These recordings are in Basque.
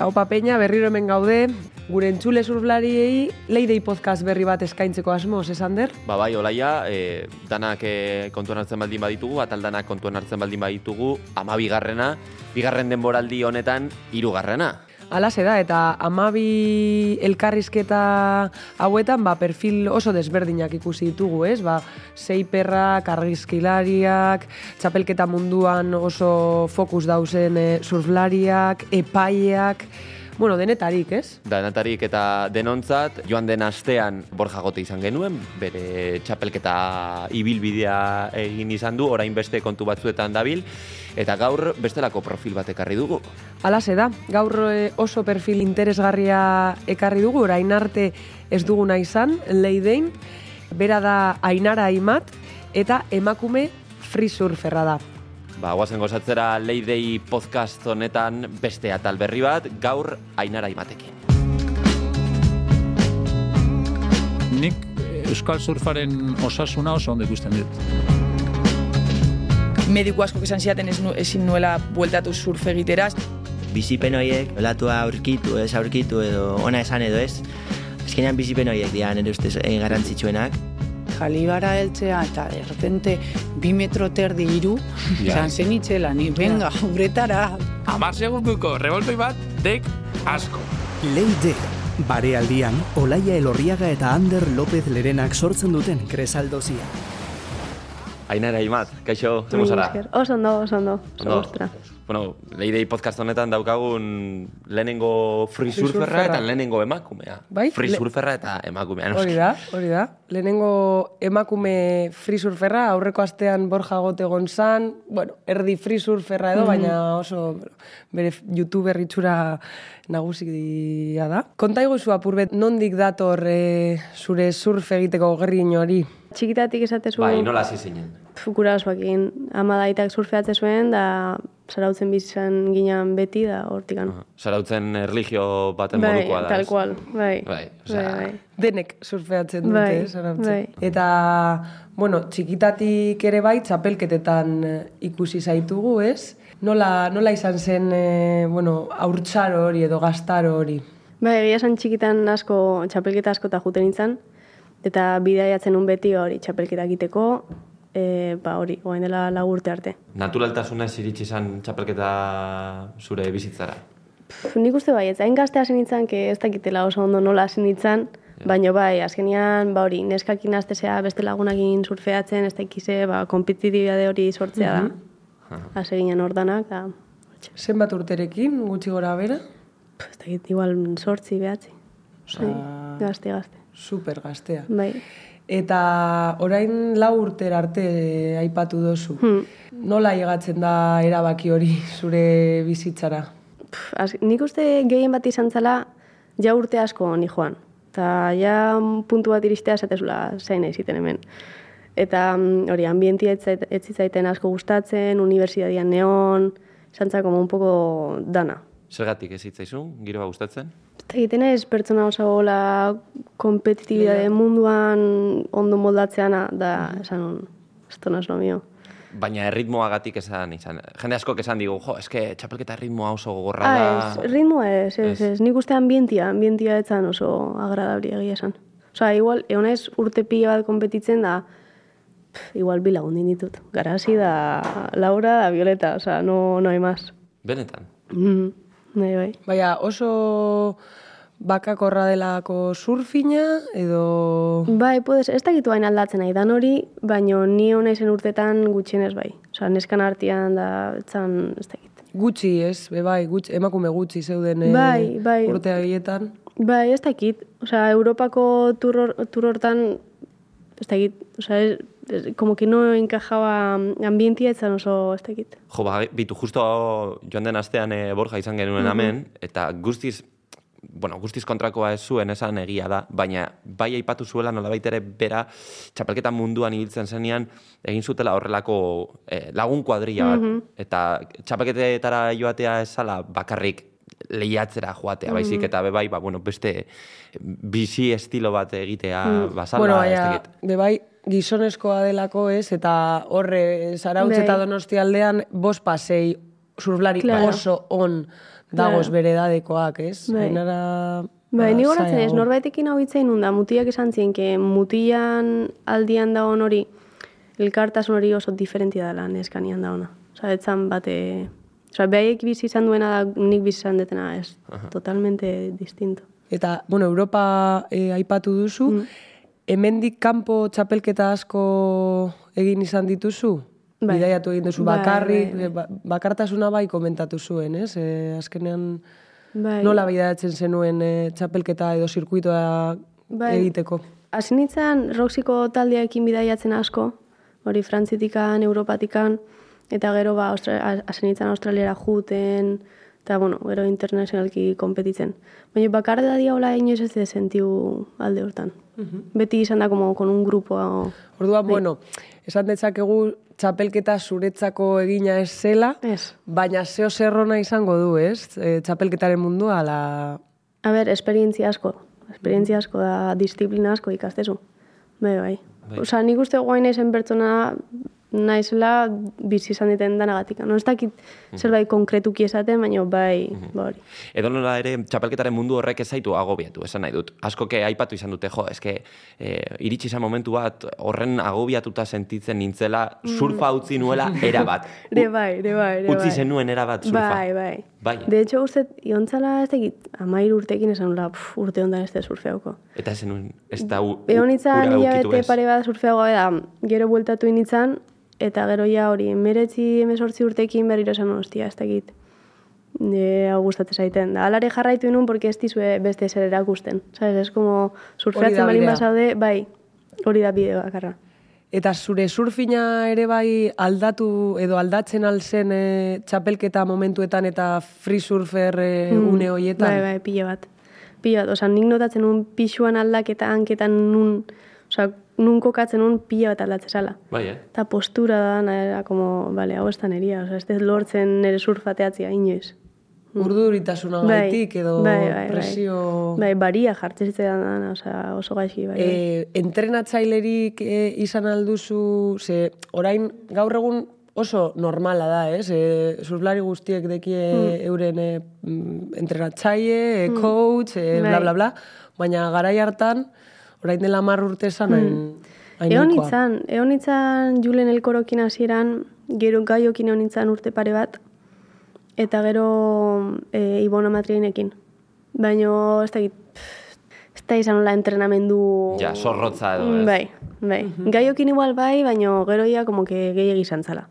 Hau papeina berriro hemen gaude, gure entzule surflariei leidei podcast berri bat eskaintzeko asmoz, esan der? Ba bai, olaia, e, danak e, kontuan hartzen baldin baditugu, atal danak kontuan hartzen baldin baditugu, ama bigarrena, bigarren denboraldi honetan, hirugarrena. Alase da, eta amabi elkarrizketa hauetan, ba, perfil oso desberdinak ikusi ditugu, ez? Ba, sei perrak, argizkilariak, txapelketa munduan oso fokus dauzen e, surflariak, epaiak, bueno, denetarik, ez? Denetarik eta denontzat, joan den astean Borja Gote izan genuen, bere txapelketa ibilbidea egin izan du, orain beste kontu batzuetan dabil, eta gaur bestelako profil bat ekarri dugu. Alase da, gaur e, oso perfil interesgarria ekarri dugu, orain arte ez duguna izan, leidein, bera da Ainara Aimat, eta emakume free surferra da. Ba, guazen gozatzera Leidei podcast honetan beste atal berri bat, gaur Ainara Aimatekin. Nik Euskal Surfaren osasuna oso ondo ikusten dut. Mediku asko esan ziaten ez nu, ezin nuela bueltatu surf egiteraz. bizipen horiek, olatua aurkitu, ez aurkitu edo ona esan edo ez. Azkenean bizipen horiek dira nire ustez eh, garrantzitsuenak. Jalibara heltzea eta de repente bi metro terdi iru, izan zen itxela, ni venga, uretara. Amar segunduko revoltoi bat, dek asko. Leide, barealdian, Olaia Elorriaga eta Ander López Lerenak sortzen duten kresaldozia. Ainara Aimat, kaixo, zemo zara? Oso ondo, oso ondo. Ondo. Bueno, Leidei podcast honetan daukagun lehenengo free Free surferra surferra. eta lehenengo emakumea. Bai, Free le- surferra eta emakumea. noski. Hori da, hori da. Lehenengo emakume free surferra, aurreko astean Borja Gote egon zan, bueno, erdi free surferra edo, baina oso bere youtuber itxura nagusia da. Konta iguzu apurbet, nondik dator e, zure surf egiteko gerrin hori? Txikitatik esate zuen, Bai, nola hasi zinen. pf, gurasoekin ama daitak surfeatze zuen, da zarautzen bizizan ginen beti, da hortikan. Zarautzen erligio baten bai, modukoa da. tal cual, bai. Bai, osea, bai, bai. Denek surfeatzen dute, Bai, zarautzen. bai. Eta, bueno, txikitatik ere bai, txapelketetan eh, ikusi zaitugu, ez? Nola, nola izan zen, e, bueno, haurtzaro hori edo gaztaro hori? Bai, egia esan txikitan asko, txapelketa asko eta juten nintzen, eta bidaiatzen un beti hori txapelketa egiteko, e, ba hori, oain dela lau urte arte. Naturaltasunez iritsi izan txapelketa zure bizitzara. Pff, nik uste bai, ez hain gazte hasi nintzen, que ez dakitela oso ondo nola hasi nintzen, baina bai, azkenean, ba hori, neskakin aztezea beste lagunakin surfeatzen, ez dakize, ba, kompetitibidade hori sortzea da. Hase ginen ordanak, da, Zenbat urterekin, gutxi gora bera? pff, ez dakit, igual sortzi, behatzi. Osea, Bai, gazte, gazte. super gaztea. Bai. Eta orain lau urtera arte aipatu dozu. Hmm. Nola llegatzen da erabaki hori zure bizitzara? Pff, az, nik uste gehien bat izan zela, ja urte asko ni joan. Eta ja puntu bat iristea esatezula zain egiten hemen. Eta mm, hori, ambientia ez zait- ez zitzaiten asko gustatzen, unibertsitatean neon, zantza como un poco dana. Zergatik ez hitzaizun, giroa gustatzen? Eta egiten ez pertsona oso gola kompetitibidade munduan ondo moldatzeana, da, esan hon, esto no es lo mío. Baina erritmoagatik esan izan. Jende askok esan digu, jo, eske txapelketa erritmoa oso gogorra Ah, da. ez, ritmoa ez, ez, Ez. ez. Nik uste ambientia, ambientia etzan oso agradabli egia esan. Osa, igual, egon ez urte pila bat kompetitzen da, pff, igual bi lagun ditut. Garasi da Laura da Violeta, osa, no, no hay más. Benetan. Mm, bai, bai. Baina oso bakakorra delako surfina edo... Bai, puedes, ez dakitu hain aldatzen nahi dan hori, baino ni hona izen urtetan gutxienez bai. Osa, neskan artean da, etzan, ez dakit. Gutxi ez, be bai, gutxi, emakume gutxi zeuden eh, Bai, bai. urte horietan. Bai, ez dakit. Osea, Europako tur, hor- tur hortan, ez dakit, osea, ez, ez, como que no encajaba ambientia etzan oso, ez dakit. Jo, ba, bitu, justo joan den astean e, Borja izan genuen hemen, eta guztiz, bueno, guztiz kontrakoa ez zuen esan egia da, baina bai aipatu zuela nolabait ere bera txapelketa munduan ibiltzen zenean egin zutela horrelako eh, lagun kuadrilla bat. Eta txapelketetara joatea esala bakarrik lehiatzera joatea, baizik eta be bai, ba, bueno, beste bizi estilo bat egitea basala, bueno, baina, dakit. Be bai, gizonezkoa delako ez, eta horre, zarautz Bai. eta donosti aldean, bost pasei surflari Claro. oso on dagoz Claro. bere edadekoak, ez? Bai. Ainara... Bai, ba, ni goratzen ez, norbaitekin hau itzein da, mutiak esan zien, que mutian aldian da hori, elkartasun hori oso diferentia dela neskanian da ona. Osa, etzan bate... Osa, behaiek bizi izan duena da nik bizi izan detena, ez. Totalmente distinto. Eta, bueno, Europa eh, aipatu duzu, Mm. Hemendik kanpo txapelketa asko egin izan dituzu? Bai. Bidaiatu egin duzu Bai, bakarrik, bai, eh, ba- bakartasuna bai komentatu zuen, ez? E, azkenean Bai. nola bidaiatzen zenuen e, txapelketa edo zirkuitoa Bai. egiteko? Hasi nintzen Roxiko taldeekin bidaiatzen asko, hori Frantzitikan, Europatikan, eta gero ba, hasi nintzen Australiara juten, eta bueno, gero internazionalki kompetitzen. Baina bakarra da hola inoiz ez sentiu alde hortan. Beti izan da como con un grupo. Orduan, bueno, esan detzakegu txapelketa zuretzako egina ez zela, Ez. baina zeo zerrona izango du, ez? E, txapelketaren mundua, ala... A ber, esperientzia asko. Esperientzia asko da, disiplina asko ikastezu. Bai, bai. Bai. Osa, nik uste guain naizen pertsona naizela bizi izan diten danagatik. No, ez dakit zerbait konkretuki esaten, baina bai, ba hori. Edo nola ere, txapelketaren mundu horrek ez zaitu agobiatu, esan nahi dut. Askoke aipatu izan dute, jo, eske, e, iritsi izan momentu bat, horren agobiatuta sentitzen nintzela, surfa utzi nuela era bat. Ere bai, ere bai, Utzi bai. zenuen era bat surfa. Bai, bai. Bai. De hecho, uste, iontzala ez dakit, amair urtekin esan nula, pf, urte hondan ez da surfeauko. Eta zenuen, ez da u, Egon nintzen ura hilabete pare bat surfeago da, gero bueltatu nintzen, eta gero ja hori, meretzi emezortzi urtekin berriro esan hostia, ez dakit. E, hau gustatzen zaiten. Da, alare jarraitu inun, porque ez dizue beste zer erakusten. Sabes, es como surfeatzen balin bidea. bazaude, bai, hori da bide bakarra. Eta zure surfina ere bai aldatu edo aldatzen alzen e, txapelketa momentuetan eta free surfer e, une horietan? Bai, bai, pila bat. Pila bat, oza, nik notatzen nun pixuan aldaketa hanketan nun, oza, nun kokatzen nun pila bat aldatzen zala. Bai, eh? Eta postura da, era como, bale, hau ez da neria, oza, ez dut lortzen nire surfateatzia, inoiz. Urduritasuna gaitik edo bai, bai, presio... Bai, baria jartzen zitzaidan dana, oza, oso gaixi, bai. bai. E, entrenatzailerik e, izan alduzu, ze orain gaur egun oso normala da, ez? E, surflari guztiek dekie euren e, mm, entrenatzaile, e, coach, e, bla, Bai. bla, bla, baina garai hartan, orain dela mar urte esan hain, hain Egon nintzen, egon nintzen Julen elkorokin hasieran, gero gaiokin egon nintzen urte pare bat, eta gero e, Ibona Matrienekin. Baina, ez da, ez da izan hola entrenamendu... Ja, zorrotza edo, ez? Bai, bai. Gaiokin igual bai, baina gero ja como que gehiagi izan zala.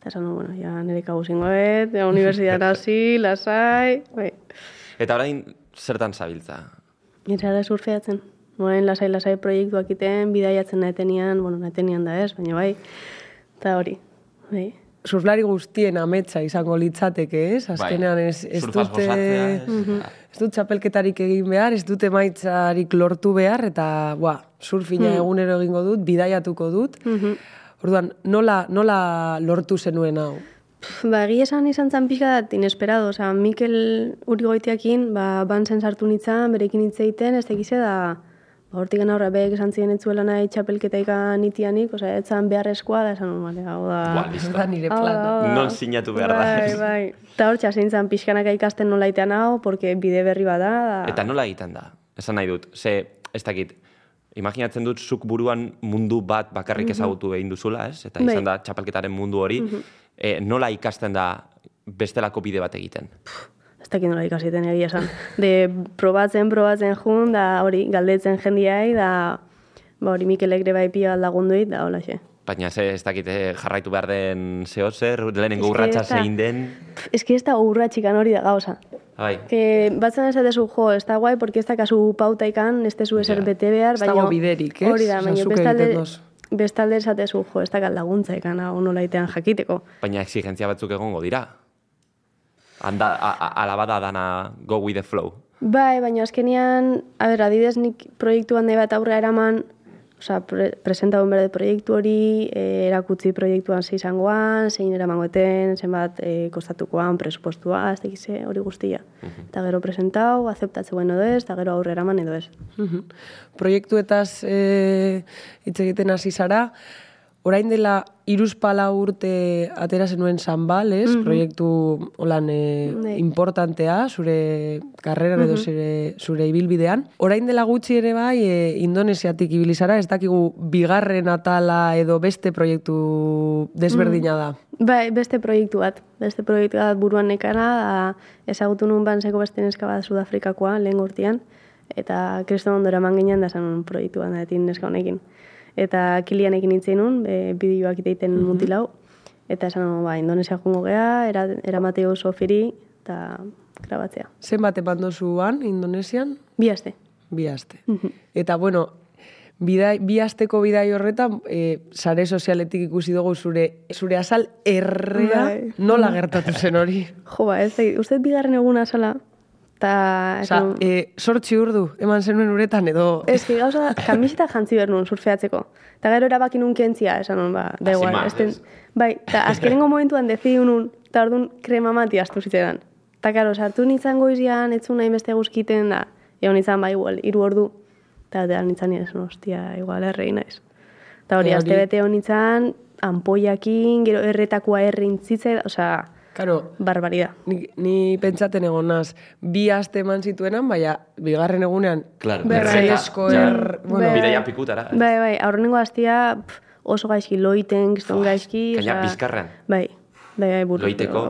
Eta esan, du, bueno, ja nire kagu zingoet, ja universidad hasi, lasai, bai. Eta orain, zertan zabiltza? Nire ara surfeatzen. Moen lasai-lasai proiektuak iten, bidaiatzen nahetenian, bueno, nahetenian da ez, baina bai. Eta hori, bai. surflari guztien ametsa izango litzateke, ez? Azkenean ez, ez dute... gozatzea, ez? Dut txapelketarik egin behar, ez dut emaitzarik lortu behar, eta, bua, surfina egunero egingo dut, bidaiatuko dut. Orduan, nola, nola lortu zenuen hau? Ba, egia esan izan zan pixka dat inesperado. Osa, Mikel Urigoitiakin, ba, bantzen sartu nitzan, berekin hitz egiten, ez tekize da, ba, hortik aurra behek esan ziren etzuela nahi txapelketa ikan itianik, osa, etzan beharrezkoa da, esan, bale, hau da... Da nire da. Non sinatu behar da. Bai, bai. Eta hor txasen zan pixkanaka ikasten nola itean hau, porque bide berri bada. Da... Eta nola egiten da? Esan nahi dut, ze, ez dakit, imaginatzen dut zuk buruan mundu bat bakarrik ezagutu egin duzula, ez? Eta izan Mhm. Bai. da txapelketaren mundu hori, e, nola ikasten da bestelako bide bat egiten? Ez dakit nola ikasiten egia esan. De probatzen, probatzen jun, da hori, galdetzen jendiai, da ba hori Mikelek ere bai pia lagunduit, da hola xe. Baina ze, ez dakit, eh, jarraitu behar den zeo zer, lehenengo Ez urratsa ez da- zein den, Ez que ez da urra txikan hori da gauza. bai. Que batzen esatezu, jo, ez da guai, porque ez da kasu pauta ikan, ez tezu eser Ja. bete behar, Ez baina... dago biderik, ez? Hori da, baina bestalde, bestalde esatezu, jo, ez da laguntza ikan, hau nola itean jakiteko. Baina exigentzia batzuk egongo dira. Anda, alabada dana go with the flow. Bai, baina azkenian, a ber, adibidez nik proiektu handi bat aurre eraman, osea, pre, presentagun berde proiektu hori, e, erakutzi proiektuan ze izangoan, zein eramangoeten, zenbat e, kostatukoan, presupostua, ez dakize, hori guztia. Eta gero presentau, azeptatzen edo ez, eta gero aurre eraman edo ez. Mhm. Proiektuetaz e, hitz egiten hasi zara, orain dela iruzpala urte atera zenuen Sanbal, ez? Proiektu holan e, Bai. importantea, zure karreran edo zure, zure ibilbidean. Orain dela gutxi ere bai, e, Indonesiatik ibilizara, ez dakigu bigarren atala edo beste proiektu desberdina da. Bai, beste proiektu bat. Beste proiektu bat buruan nekana, da, ezagutu nun banseko beste neska bat Sudafrikakoa, lehen urtean, eta kriston ondora eman ginen da zen proiektu bat da, neska honekin. Eta kilianekin nintzen nun, e, bideoak iteiten mm mutilau, eta esan nun, ba, Indonesia jungo gea, era, eramate oso firi, eta grabatzea. Zenbat eman dozuan, Indonesian? Bi aste. Bi aste. Eta, bueno, bidai, bi asteko bidai horretan, e, sare sozialetik ikusi dugu zure, zure azal errea Bai. nola gertatu zen hori. Jo, ba, ez da, uste bigarren eguna zala, eta... Osa, esan- e, sortzi urdu, eman zenuen uretan edo... Ez que gauza kamiseta jantzi behar nuen surfeatzeko. Eta gero erabaki nun kentzia, esan nun, ba, da igual. más, esten- bai, eta azkenengo momentuan dezidu nun, eta orduan krema mati astu zitzaidan. Eta karo, sartu nintzen goizian, etzun nahi beste guzkiten da, egon nintzen, ba, igual, iru ordu. Eta da nintzen nire, hostia, igual, errei naiz. Eta hori, E, azte bete egon nintzen, ampoiakin, gero erretakoa errintzitze, osea, Karo, barbaridad. ni, ni pentsaten egon naz, bi aste eman zituenan, baina bigarren egunean, Claro, Bai, bai. berresko Ja. er... Bueno, Bai. Bideia pikutara. ez? Bai, bai, aurrenengo hastia pf, oso gaizki loiten, kiston gaizki. Gaina osea, bizkarrean. Bai, bai, bai, burro. Loiteko.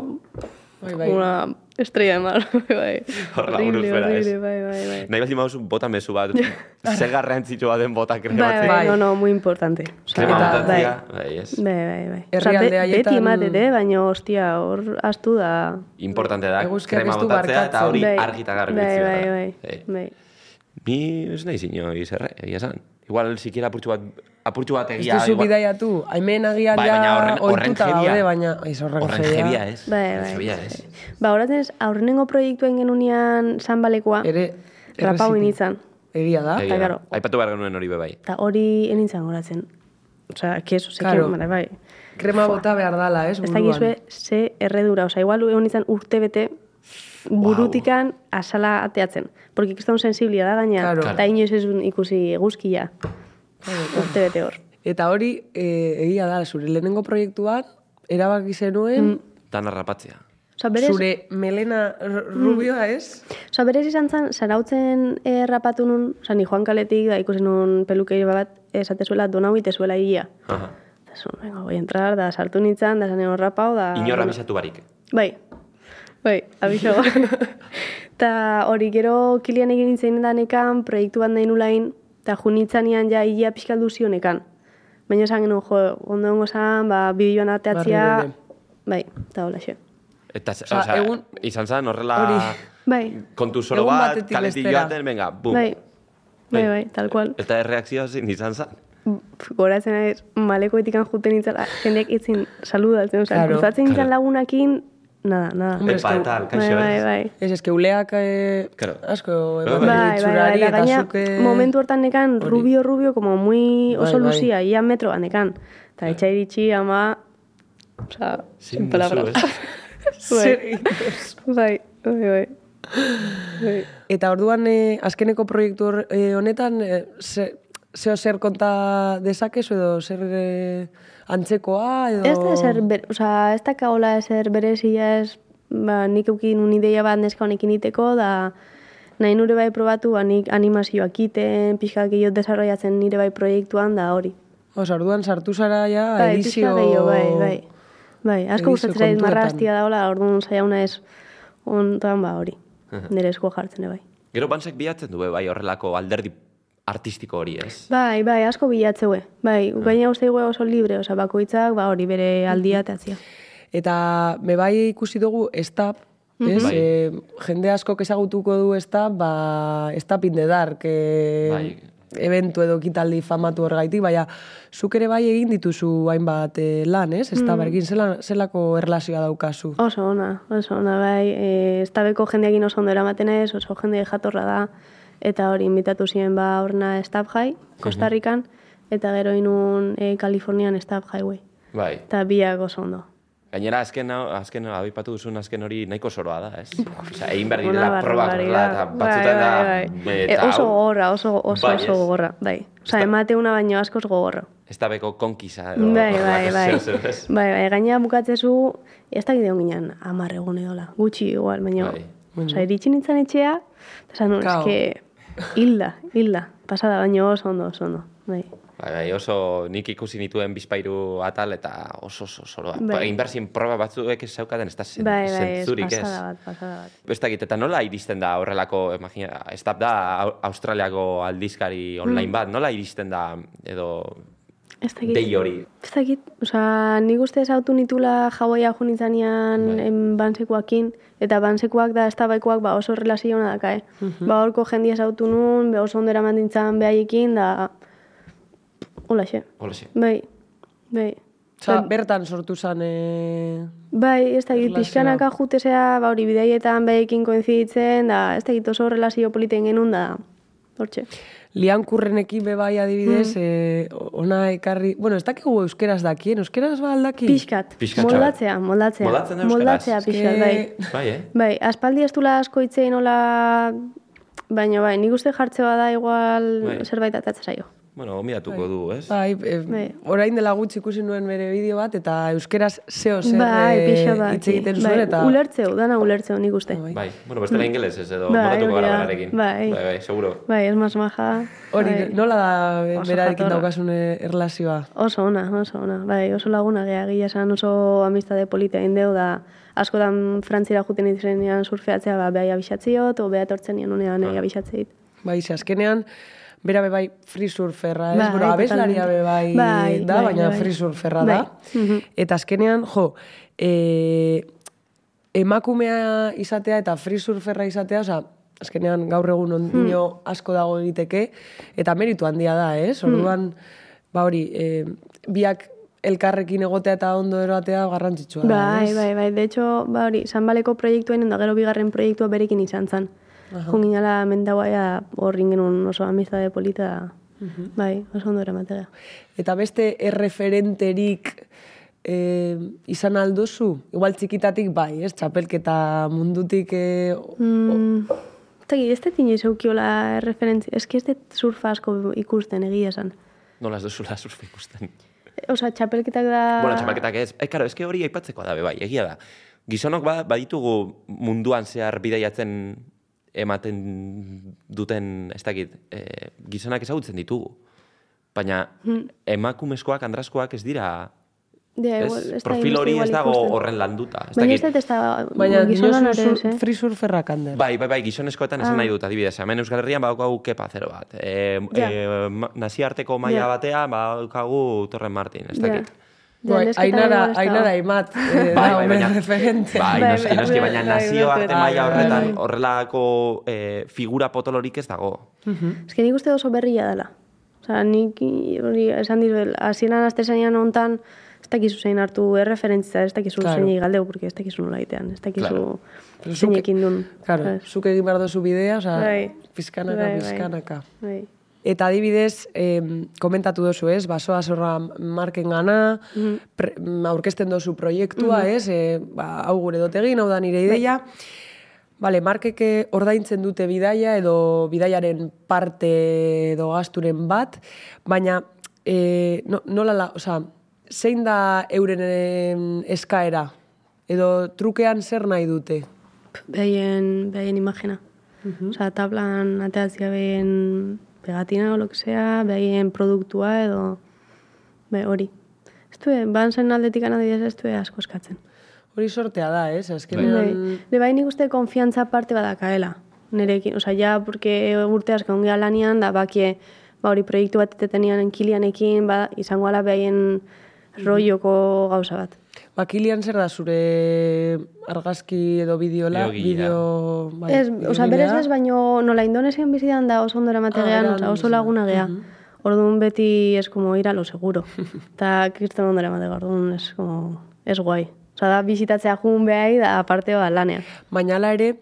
bai, bai. Una estrella de mar, bai. Horrela buruz bera, ez? bai, bai, bai. Nahi baldin baduzu bota mezu bat, ze garrantzitsu baden bota Bai, krematzen. bai, no, no, muy importante. Krema bai, ez. Bai, bai, bai. Herrialde Osea, be- haietan- Beti ematet, eh? baina, hostia, hor astu da... Importante da, krema botatzea eta hori Bai, argi eta garbi bai, bai, bai, Bai. bai. Ni ez nahi inoiz, erre, egia esan. Igual, sikiera apurtxu bat, apurtxu bat Ez egia. duzu igual- bidaiatu, haimen agian Bai, ja jebia. daude, baina... Ez horren, Horren jebia. jebia, ez? Bai, bai. jebia, ez? Ba, horatzen ez, aurrenengo proiektuen genunian zanbalekoa, Ere, rapau initzan. Egia da. Egia da. claro. Aipatu behar genuen hori be bai. Eta hori enintzen goratzen. Osea, keso, ze Claro. bai, bai. Krema bota behar dala, ez? Ez buruan. dakizue ze erredura, osea, igual egon izan urte bete burutikan asala ateatzen. Porque ikiston sensiblia da gaina, Claro. eta inoiz ez ikusi eguzkia. Urte bete hor. Eta hori, e, egia da, zure lehenengo proiektuan, erabaki zenuen, Dana rapatzea. Osea, berez, zure melena rubioa, ez? osea, berez izan zen, zarautzen errapatu nun, osea, ni joan kaletik, da ikusi nun pelukei bat, esate zuela, donau itezuela ia. Aha. Eta zuen, venga, voy a entrar, da sartu nintzen, da zanen horrapau, da... Inorra bisatu barik. Bai, bai, abiso. Eta hori gero kilian egin nintzen danekan, proiektu bat nahi nulain, eta junitzanean ja ia pixkaldu zionekan. Baina esan genuen, jo, ondo hongo zan, ba, bideoan ateatzia, bai, eta hola xe. Eta, Osea, osea, egun- izan zen horrela Hori. Bai, kontu zoro bat, kaletik joaten, venga, bum. bai, bai, bai, tal cual. Eta erreakzioa zin izan zen. Goratzen ez, malekoetikan juten nintzela, jendeak itzin saludatzen, osea, Claro. cruzatzen nintzen Claro. lagunakin, nada, nada. Hombre, Epa, ez que- eta Bai, kaixo, bai, ez? bai. Ez, ez que uleak eh, Claro. asko Bai, eman bai. Bai, bai, bai, eta eta gaina zuke... momentu hortan nekan hori. rubio, rubio, como muy oso Bai, bai. luzia, ia metro nekan. Eta etxa iritsi, ama, oza, Sin sin palabras. duzu? bai, bai, bai. bai. Eta orduan, eh, azkeneko proiektu hor- eh, honetan, eh, ze, zeo zer konta dezakezu edo zer eh, antzekoa edo... Ez da ezer, ber, oza, ez da kaola ezer berezia ez, ba, nik eukin un ideia bat neska honekin iteko, da nahi nure bai probatu, ba, nik animazioak iten, pixka gehiago desarrollatzen nire bai proiektuan, da hori. Osa, orduan sartu zara ja Bai, edizio... gehiago, bai, bai. Bai, asko gustatzen zait marrastia daola, orduan saiauna ez ontan, ba, hori. Nire esku jartzen bai. Gero bansek bilatzen du, bai, horrelako alderdi artistiko hori, ez? Bai, bai, asko bilatzeue. Bai, gaina uste dugu oso libre, oza, bakoitzak, ba, hori bere aldia teatzia. Eta me bai ikusi dugu estab, ez? Bai. Eh, jende askok ezagutuko du estab, ba, estab in the dark, eh, Bai. eventu edo kitaldi famatu horgaitik, baina zuk ere bai egin dituzu hainbat eh, lan, ez? Estabarekin zela, zelako erlazioa daukazu. Oso ona, oso ona, bai. E, estabeko jendeakin oso ondo eramaten ez, oso jende jatorra da, eta hori inbitatu ziren ba horna Stab High, Kostarrikan, eta gero inun e, Kalifornian Stab Highway. Bai. Eta biak oso ondo. Gainera, azken, azken abipatu duzun azken hori nahiko soroa da, ez? Osea, egin behar direla probak barbaridad. horrela, eta batzutan da... bai, bai, bai. E, oso gogorra, oso, oso, Bai, oso ez? gogorra, bai. Osa, emate una baino askoz gogorra. Ez da beko konkisa edo... Bai, bai, bai. ez? Bai, bai, gaina bukatzezu, ez da gideon ginen, amar egun edola, gutxi igual, baina, Bai. osa, iritsi nintzen etxea, eta esan, Kao. eske, hilda, hilda, pasada baino oso ondo, oso ondo, bai. Bai, bai, oso nik ikusi nituen bizpairu atal eta oso oso soroa. Bai. Ba, ziren proba batzuek ez zeukaten, ez da zen, Bai, bai, zentzurik ez. pasada bat, pasada bat. Ez dakit, eta nola iristen da horrelako, imagina, ez da Au- Australiako aldizkari online bat, nola iristen da, edo Ez dakit. dei hori. Ez dakit, oza, nik uste ez autu nitula jauaia jo nintzanean Bai. eta bansekuak da estabaikoak ba, oso relazio hona daka, eh? Ba, horko jendia autu nun, be oso ondo eraman dintzan behaiekin, da... Hola, xe. Hola, xe. Bai, bai. Osa, bertan sortu zen... E... Bai, ez dakit, Erlazioa. pixkanaka jutesea, ba, hori bidaietan behaiekin koinziditzen, da, ez dakit oso relazio politen genuen, da, hortxe. Lian kurrenekin bebai adibidez, Mm. eh, ona ekarri... Bueno, ez dakigu euskeraz dakien, euskeraz ba aldaki? Pixkat, Pixkat, moldatzea, moldatzea. Moldatzen da euskaraz? Moldatzea pixkat, bai. Bai, eh? Bai, aspaldi ez dula asko itzein hola... Baina bai, nik uste jartze bada igual Bai. zerbait atatzen zaio. Bueno, omidatuko du, ez? Bai, e, Bai. orain dela gutxi ikusi nuen bere bideo bat, eta euskeraz zeo zer bai, eh, bat. hitz egiten bai, zuen, eta... Ulertzeu, dana ulertzeu nik uste. Bai. Bai, bueno, bestela ingeles ez edo Bai, moldatuko hori gara berarekin. Bai. bai, bai, seguro. Bai, ez mas maja. Hori, bai. nola da berarekin jatorra. daukazune erlazioa? Oso ona, oso ona. Bai, oso laguna gea, gila esan oso amistade politia indeu da askotan frantzira juten izenean surfeatzea, ba, behai abixatziot, o beha tortzen nian unean Ah. egi abixatzeit. Bai, ze azkenean, bera bebai free surferra, ez? Bai, bueno, abeslaria totalmente. bebai Bai, da, bai, baina bai. free surferra da. Bai. Eta azkenean, jo, e, emakumea izatea eta free surferra izatea, osea, azkenean gaur egun Hmm. ondino asko dago egiteke, eta meritu handia da, ez? Hmm. Orduan, ba hori, e, biak elkarrekin egotea eta ondo eroatea garrantzitsua da, Bai, bai, bai. De hecho, ba hori, Sanbaleko proiektuen da gero bigarren proiektua berekin izan zen. Junginala mendagoaia horrin genuen oso amistade polita da. Bai, oso ondo eramatea. Eta beste erreferenterik e, izan alduzu? Igual txikitatik bai, ez? Txapelketa mundutik... E, Mm, Tegi, ez dut inoiz eukiola referentzia. Ez ez dut surfa asko ikusten egia esan. Nola ez duzula surf ikusten. Osa, txapelketak da... Bueno, txapelketak ez. E, karo, eske hori aipatzeko da, be, bai, egia da. Gizonok ba, baditugu munduan zehar bidaiatzen ematen duten, ez dakit, e, gizonak ezagutzen ditugu. Baina emakumezkoak, andraskoak ez dira, Ja, ez? igual, ez Profil hori ez dago horren landuta. Ez Baina ez dut ez da Baina gizonan eh? free surferrak ander. Bai, bai, bai, gizonezkoetan esan nahi dut, adibidez. Hemen Euskal Herrian badaukagu kepa zero bat. E, Ja. e, ma- naziarteko maila Ja. batean badaukagu Torren Martin, ez dakit. Ja, ainara, ez dago. ainara imat, eh, Bai, bai, baina- referente. Bai, Bai, noski, bai, noski, bai, baina bai, nazioarte bai, maila bai, horretan bai. horrelako eh, figura potolorik ez dago. Ez que nik uste oso berria dela. Osa, nik hori esan dizuel, hasieran aste zenean hontan, ez dakizu zein hartu erreferentzia, ez dakizu Claro. zein galdeu, porque ez dakizu nola egitean, ez dakizu Claro. Pero zuk- zeinekin dun. Claro, zuk egin behar duzu bidea, oza, Bai. pizkanaka, Bai, bai. pizkanaka. Bai. Eta adibidez, em, komentatu duzu, ez, basoa zorra marken gana, pre, mm, aurkezten duzu proiektua, ez, e, ba, hau gure dut egin, hau da nire ideia. Bale, markeke ordaintzen dute bidaia edo bidaiaren parte edo gasturen bat, baina e, no, nola, la, oza, zein da euren eskaera? Edo trukean zer nahi dute? Behaien, behaien imagina. Osa, tablan ateatzia behaien pegatina o lo que sea, behaien produktua edo, be, hori. Ez du, ban zen aldetik anadidez ez du asko eskatzen. Hori sortea da, ez? Bai. Azkenean... De bai nik uste konfiantza parte badakaela. Nerekin, osea, ja, porque urte asko ongea lanian, da bakie, ba hori proiektu bat etetenian kilianekin, ba, izango ala behaien rolloko gauza bat. Bakilian zer da zure argazki edo bideola? Bideo... Bai, Ez, osea, berez ez, baino nola Indonesian bizidan da oso ondo eramategean, Ah, oso laguna gea. Orduan beti es como ir a lo seguro. Eta kriston ondo eramatega, orduan es como, es guai. Osea, da bizitatzea jun behai, da aparte ba lanean. Baina ere,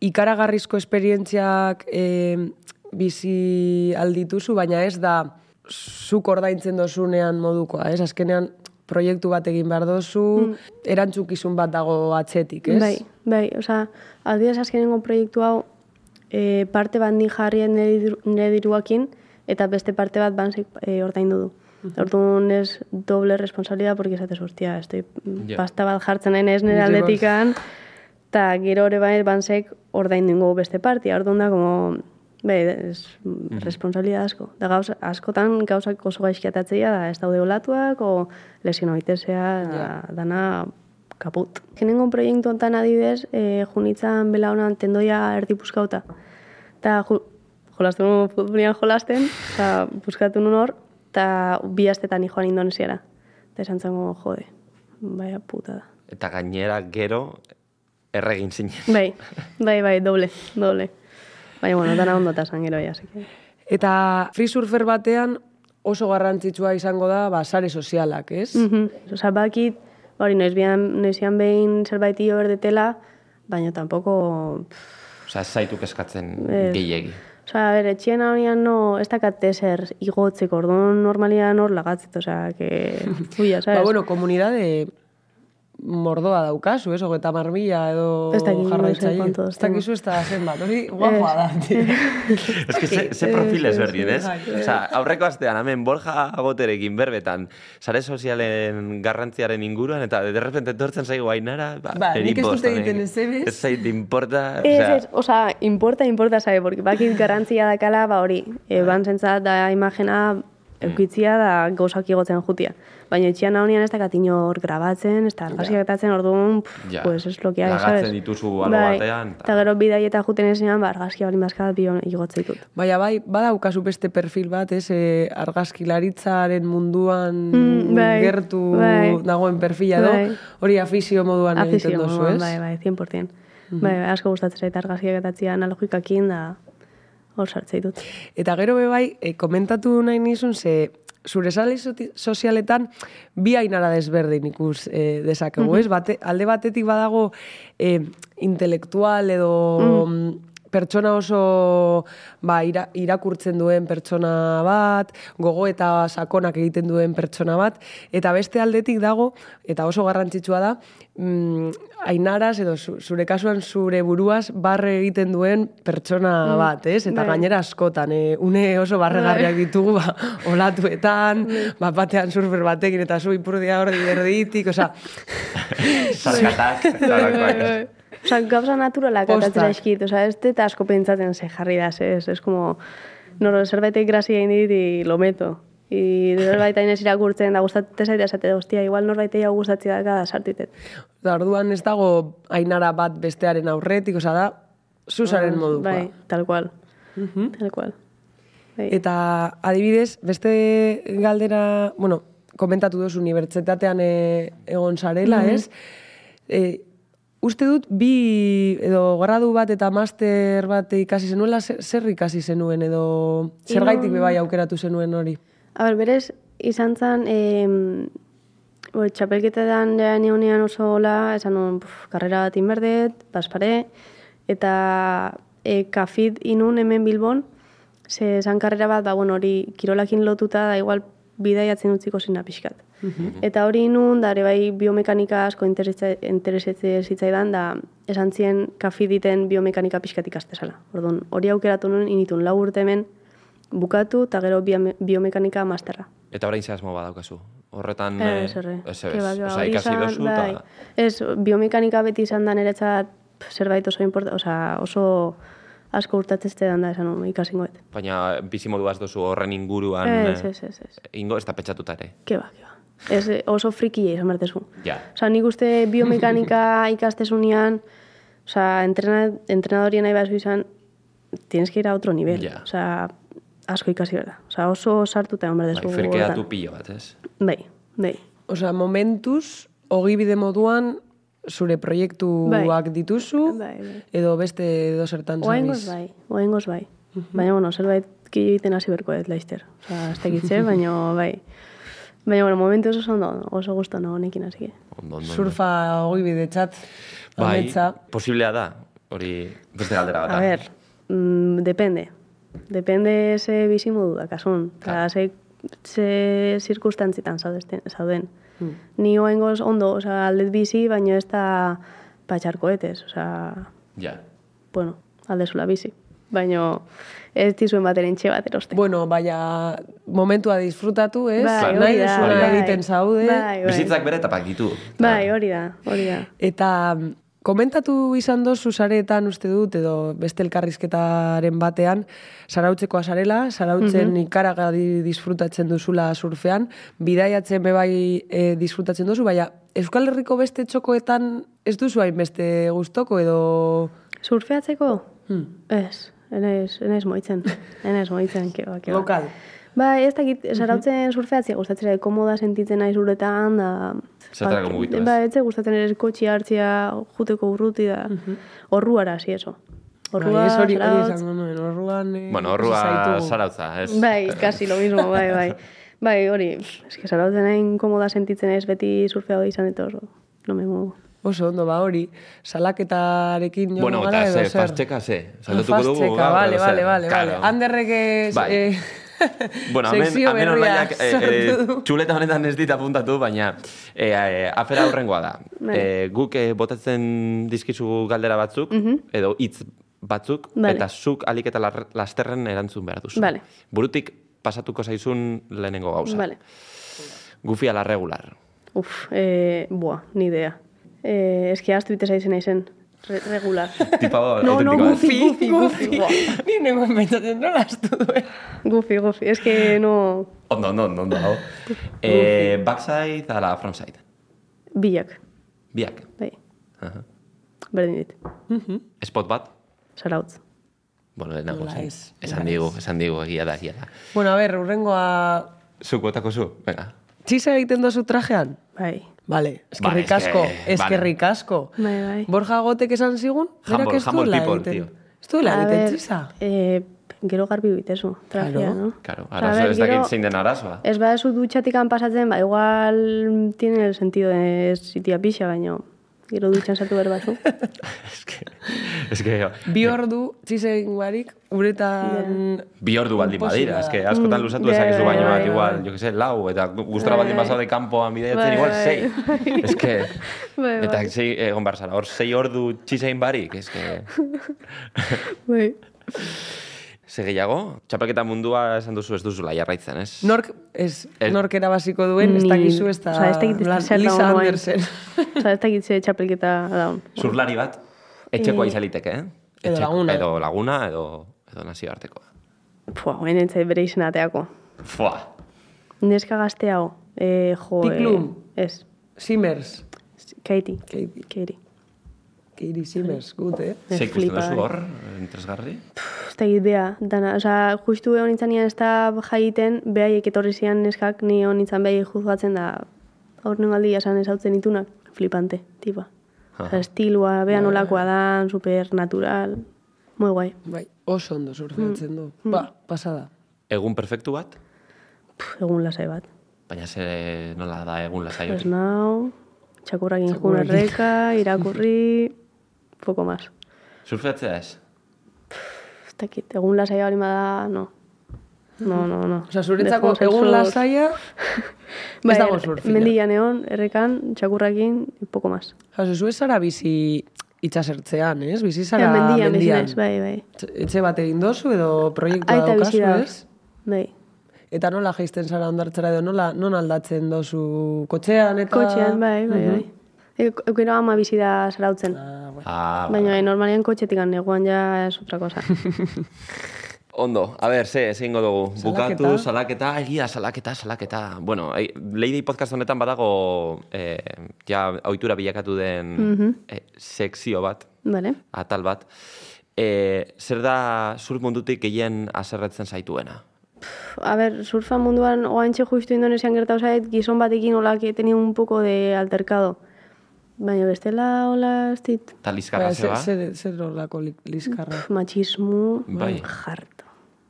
ikaragarrizko esperientziak e, bizi aldituzu, baina ez da zuk ordaintzen dozunean modukoa, ez? Azkenean proiektu bat egin behar dozu, erantzukizun bat dago atzetik, ez? Bai, bai, osea, aldidez azkenengo proiektu hau e, parte bat ni jarrien nire diru- nire diruakin eta beste parte bat bansek e, ordaindu du. Orduan ez doble responsabilidad porque esatez, hostia, estoy Ja. pasta bat jartzen nahi nire Nire aldetikan, eta gero ere bai bansek ordaindu ingo beste partia. Orduan da, como, bai, ez, responsabilidad asko. Da gauz, askotan gauzak oso gaizki atatzeia da, ez daude olatuak, o lesio oitezea, da, dana kaput. Genengo proiektu honetan adibidez, e, junitzan bela honan tendoia erdi puskauta. Eta ju, jolasten nuen futbolian jolasten, eta puskatu nun hor, eta bi astetan joan indonesiara. Eta esan zango, jode, baina puta da. Eta gainera gero erregin zinen. Bai, bai, bai, doble, doble. Baina, bueno, dana ondo eta gero, ja, así que... Eta free surfer batean oso garrantzitsua izango da ba, sare sozialak, ez? Mhm. Osa, bakit, hori, noizian behin zerbait io berdetela, baina tampoko... Osa, ez zaituk eskatzen Ez. gehiegi. Osa, a ber, etxien horian no, ez dakat ezer igotzeko, orduan normalian hor lagatzet, osea, que... Fuia, sabes? Ba, bueno, komunidade mordoa daukazu, ez? Hogeta marmila edo Ez jarraitzaile. Ez dakizu ez da zenbat, hori guapoa da. Ez que ze, ze profil Ez, ezberdin, ez? bai. Osa, aurreko astean, hemen Borja Agoterekin berbetan, sare sozialen garrantziaren inguruan, eta de repente etortzen zaigu ainara, ba, Ba, nik ez dut egiten honek. ezer, ez? Ez zait importa, Ez, ez, osa, importa, importa, sabe, porque bakit garrantzia dakala, ba hori, e, banzentzat da imagena eukitzia da gauzak igotzen jutia. Baina etxean honian ez dakat inor grabatzen, ez da argazkiak gatatzen, orduan, pff, Ja. pues es lo que hay, Lagatzen sabes? dituzu albo Bai, batean, ta- Eta gero bidai eta juten ezean, ba, argazkia bali mazkat bion igotzen ditut. Baina bai, badaukazu beste perfil bat, ez? E, argazkilaritzaren munduan Mm, bai, gertu bai. dagoen perfila Bai. hori afizio moduan egiten Afizio, duzu, moduan, ez? bai, bai, 100%. Bai, bai, asko gustatzen zait argazkiak gatatzea analogikakin da hor sartzei dut. Eta gero be bai, e, komentatu nahi nizun, ze zure sale sozialetan bi ainara desberdin ikus e, dezakegu, ez? Bate, alde batetik badago e, intelektual edo mm. Pertsona oso ba, ira, irakurtzen duen pertsona bat, gogo eta sakonak egiten duen pertsona bat, eta beste aldetik dago, eta oso garrantzitsua da, mm, ainaraz edo zu- zure kasuan zure buruaz barre egiten duen pertsona bat, ez? Eta bai. gainera askotan, e, une oso barregarriak ditugu, ba, olatuetan, bat batean surfer batekin, eta zu ipurdia hor erditik, osea, Sarkatak, zarakoak. Osa, gauza naturalak atatzera eskit, osa, ez dut asko pentsatzen ze jarri da, ez, ez como, noro, zerbaitek grazia egin dit, y lo meto. I zerbait hain ez irakurtzen, da gustatzen zaitea, esate, hostia, igual norbaitei hau gustatzea da sartitet. da orduan ez dago ainara bat bestearen aurretik, osea da, zuzaren modukoa. Bai, tal cual. Tal cual. Bai. Eta adibidez, beste galdera, bueno, komentatu duzu unibertsitatean e, egon zarela, ez? E, uste dut bi edo gradu bat eta master bat ikasi zenuela, zer, zer ikasi zenuen edo zergaitik Ino- be bai aukeratu zenuen hori? A ber, berez, izan zen, em, bo, txapelketetan neonean oso hola, esan puf, karrera bat inberdet, paspare, eta e, kafit inun hemen Bilbon, ze esan karrera bat, ba, bueno, hori kirolakin lotuta, da igual bidaiatzen utziko zina pixkat. Eta hori inun, da ere bai biomekanika asko interesetze zitzaidan, da esan zien kafi diten biomekanika pixkat ikastezala. Orduan, hori aukeratu nuen, initun lau urte hemen, bukatu, eta gero biome- biomekanika masterra. Eta orain zehazmo badaukazu. Horretan, eh, Ez, ez, Ke ez, ba, ke ba, Osa, hori ikasi dozu, bai. eta... Ez, biomekanika beti izan da niretzat zerbait oso importa, osea, oso asko urtatzezte da esan nuen, ikasingoet. Baina bizimodu az dozu horren inguruan... Ez, eh, ez, ez, ez. Ingo ez da petxatuta ere. Ke ba, ke ba. Ez, oso friki izan bertezu. Ja. Osa, nik uste biomekanika ikastezunean, osa, entrena, entrenadorien nahi bazu izan, tienes que ir a otro nivel. Ja. Osa, asko ikasi behar da. Osa, oso sartuta egon behar Bai, frikeatu horretan. pilo bat, ez? Bai, bai. Osea, momentuz, ogibide moduan, zure proiektuak dituzu, Bai, bai. edo beste edo zertan Oaingoz bai, oaingoz bai. Baina, bueno, zerbait ki egiten hasi berko dut laizter. Osa, ez tekitze, baina bai. Baina, bueno, momentu oso ondo, oso gusto nago honekin hasi. Surfa ogibide txat, Bai, ametsa. posiblea da, hori beste galdera bat. A ver, mm, depende. Depende ze bizi modu da, kasun. Ze, ze zirkustantzietan zaudezten- zauden. Ni oengoz ondo, osea, aldet bizi, baina ez da patxarkoetez, osea, Ja. bueno, aldezula bizi. Baina ez dizuen bateren txe bat eroste. Bueno, baina momentua disfrutatu, ez? Bai, Nahi hori da, duzuela bai. egiten zaude. Bai, bai. Bizitzak bere etapak ditu. Bai, hori da, hori da. Eta komentatu izan dozu sareetan uste dut, edo beste elkarrizketaren batean, sarautzeko azarela, sarautzen Mhm. ikaragarri disfrutatzen duzula surfean, bidaiatzen bebai e, disfrutatzen duzu, baina Euskal Herriko beste txokoetan ez duzu hainbeste gustoko edo... Surfeatzeko? Hmm. Ez, enez, enez moitzen. Enez moitzen, keba, keba. Lokal. Ba, ez dakit, sarautzen surfeatzea gustatzen komoda sentitzen naiz uretan, da... Zertarako mugitu ez? Ba, zait gustatzen ere kotxi hartzia, juteko urruti da. Orruara, si eso. Orrua, Bai, ez hori, esango nuen, orruan... Eh, Bueno, horrua zaitugu. zarautza, ez? Bai, casi lo mismo, bai, bai. Bai, hori, es que sarautzen hain komoda sentitzen ez beti surfeago izan eta oso, no me muevo. Oso ondo, ba hori, salaketarekin jo Bueno, gara eta edo ze, zer? fastxeka ze. Ah, Saldatuko dugu. fastxeka, vale, edo vale, zer. vale, vale. Claro. Anderrek ez... Bai. Eh, Bueno, hemen, hemen eh, sortu du. txuleta honetan ez dit apuntatu, baina eh, eh, afera aurrengoa da. Eh, guk eh, botatzen dizkizu galdera batzuk, edo hitz batzuk, Vale. eta zuk alik eta lasterren erantzun behar duzu. Vale. Burutik pasatuko zaizun lehenengo gauza. Vale. Gufi ala regular. Uf, eh, buah, ni idea. Eh, eski astu bite zaizen naizen. Re regular. Tipa No, no, autentikoa. goofy, goofy, goofy. Ni nengoen pentsatzen nola astu duen. Goofy, goofy. Es que no... Ondo, ondo, ondo, ondo. hau. eh, backside ala frontside. Bilak, Biak. bai. Aha. Berdin dit. Spot bat? Zarautz. Bueno, Nola zen. ez, Esan digu, esan digu, egia da, egia da. Bueno, a ver, urrengoa... Zuk botako zu, venga. Txisa egiten dozu trajean? Bai. Vale, eskerrik Ba, eske, asko, vale. eskerrik asko. Bai, bai. Borja Gotek esan zigun, berak Humble- ez humble duela people, egiten. Ez duela A egiten ver, txisa. eh, gero garbi bitezu, Claro. no? Claro, arazo ver, ez dakit zein den arazoa. Ez badezu dutxatikan pasatzen, ba, igual tiene el sentido de sitia pixa, baina gero dutxan sartu behar batzu. Es que, es que, Bi ordu txisa egin barik, uretan... bi ordu baldin badira, es que askotan luzatu Mm, ezakezu bai, baino bai, bat, bai. igual, jo que sé, lau, eta gustora baldin Bai. pasau de kanpoan bideiatzen, Bai, igual, bai. sei. Es que, Bai, eta bai. sei, egon behar zara, hor sei ordu txisein barik, es que... Bai. Ze gehiago, txapelketa mundua esan duzu ez duzula jarraitzen, ez? Nork, ez, Ez- nork erabaziko duen, ez dakizu ez da... Osea, ez dakit zer Lisa. Andersen. Osea, ez dakit ze txapelketa daun. Zurlari bat, etxekoa izaliteke, eh? Edo Etxeko- laguna. Edo laguna, edo, edo nazioartekoa. Pua, hoen entzai bere izena ateako. Fua, Neska gazte hau. Eh, jo, Piklum. eh, ez. Simmers. Katie. Katie. Katie. Katie Simmers, gut, eh? Ez ze ikusten flipa, duzu eh. hor, entresgarri? Ez da bea, dana, osea, justu egon nintzen ez da jaiten, behaiek etorri zian neskak, ni egon nintzen behaiek juzgatzen da, aur nengaldi esan ez hautzen itunak, flipante, tipa. Osea, estilua, bea nolakoa da, supernatural, muy guai. Bai, oso ondo surfeatzen du. Mm. Ba, pasada. Egun perfektu bat, Pff, egun lasai bat. baina ze nola da egun lasai hori. nau, txakurrakin jun erreka, irakurri, poco más. Surfeatzea ez? Ez dakit, egun lasai bali bada, no. No, no, no. Osa, zuretzako egun lasaia, Bai, ez dago surfila. Mendian egon, errekan, txakurrakin, poco más. Jose, zu ez zara bizi itxasertzean, ez? Bizi zara Ja, mendian, bizi mendian. naiz, bai, bai. Etxe- bat egin dozu edo proiektua Aita bizi daukazu, da. ez? Bai. Eta nola jaisten zara ondartzera edo nola non aldatzen dozu kotxean eta... Kotxean, bai, bai, bai. Euk- Eukero ama bizi da sarautzen. Ah, bai. Ah, Baina eh, normalian kotxetik neguan ja es otra cosa. Ondo, a ber, ze, ze ingo dugu. Salaketa. Bukatu, salaketa, egia, salaketa, salaketa. Bueno, ei, Lady Podcast honetan badago, eh, ja, ohitura bilakatu den Mhm. eh, sekzio bat, Vale. atal bat. Eh, zer da surf mundutik gehien aserretzen zaituena? A ver, surfa munduan oantxe justu Indonesian gertatu zait, gizon batekin hola que tenía un poco de altercado. Baina bestela hola ez dit, Eta lizkarra Baina, zeba? zer, zer, zer olako li- lizkarra. machismo, Bai. jarto.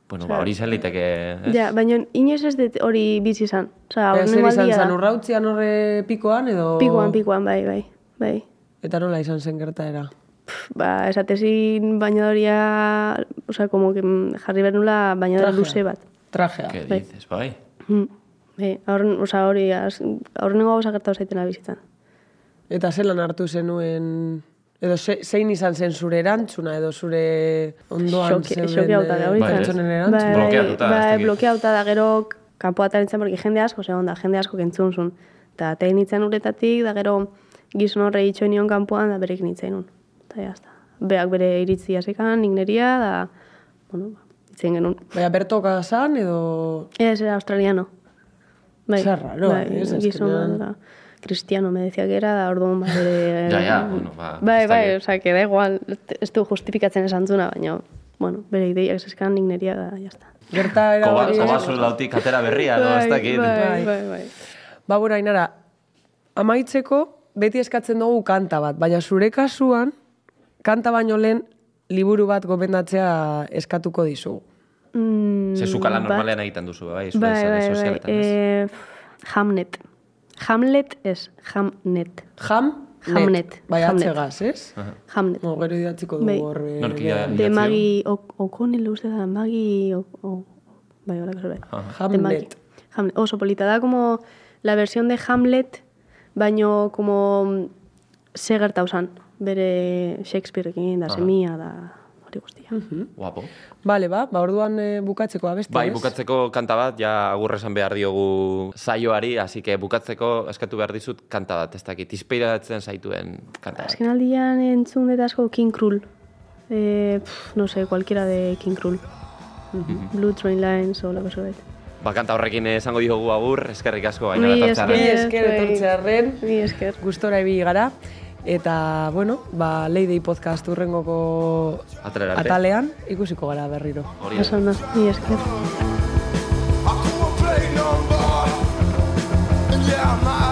Bueno, ba, hori zen liteke, ez? Ja, baina inoiz ez dut hori bizi izan. Osea, Baina, zer horrengo izan da. urrautzian horre pikoan edo... Pikoan, pikoan, bai, bai, bai. Eta nola izan zen gertaera? Pff, Ba, esatezin bainadoria, osea, como que jarri behar nula bainadora luze bat. Trajea. ¿Qué Bai. dices, bai? Mm, Bai, aurren, oza, hori, az- aurrenengo gauza gertatu zaitena bizitzan. Eta zelan hartu zenuen, edo ze, zein izan zen zure erantzuna, edo zure ondoan Xoke- zeuden xokeauta da, eh, hori Bai, pertsonen Bai, bai, blokeauta da gero kanpoa nintzen, porque jende asko zegoen da, jende asko kentzun zuen. Eta tein nintzen uretatik, da gero gizon horre itxoen nion kanpoan, da berek nintzen nun. Eta jazta. Beak bere iritzi hasikan, nik neria, da, bueno, ba, itzen genuen. Baina bertoka zan, edo... Ez, era australiano. Bai, Zer raro, bai, eh, ez, gizon da. Cristiano me decía que era, da orduan ba, bere... Ja, ja, bueno, ba, Bai, bai, dakit. osea, que da igual, ez du justifikatzen esan zuna, baina, bueno, bere ideiak zeskan nik neria da, jazta. Gerta era Koba, hori- kobazu lautik atera berria, no, ez dakit. Bai, bai, bai. Ba, bueno, Ainara, amaitzeko beti eskatzen dugu kanta bat, baina zure kasuan, kanta baino lehen liburu bat gomendatzea eskatuko dizugu. Mm, Ze zukala bat- normalean egiten duzu, bai, zure Bai, sare bai, bai, sozialetan, ez? eh, Hamnet. Hamlet ez, Hamnet. Jam, Hamnet, Bai, atzegaz, ez? Hamnet. No, gero idatziko dugu Bai. hor. eh, De Idatzi Maggie O- O'Connell uste da, Maggie O... O- bai, hola, bai. De Hamlet. Hamlet. Oso polita da, como la versión de Hamlet, baino como mm, ze gertau zan, bere Shakespearekin da, semia da, hori guztia. Guapo. Bale, ba, ba, orduan eh, bukatzeko abesti, Bai, ez? bukatzeko kanta bat, ja agurra esan behar diogu saioari, así que bukatzeko eskatu behar dizut kanta bat, ez dakit, inspiratzen zaituen kanta bat. Azken aldian entzun dut asko King Krul. Eh, pf, no sé, cualquiera de King Krul. Blue Train Lines o la cosa bet. Ba, kanta horrekin esango diogu agur, eskerrik asko baina Mi etortzearen. Mi esker etortzearren, Mi esker. gustora ibili gara. Eta, bueno, ba, Lady Podcast urrengoko Atrerate. atalean ikusiko gara berriro. Hori da. Ni esker. Yeah, my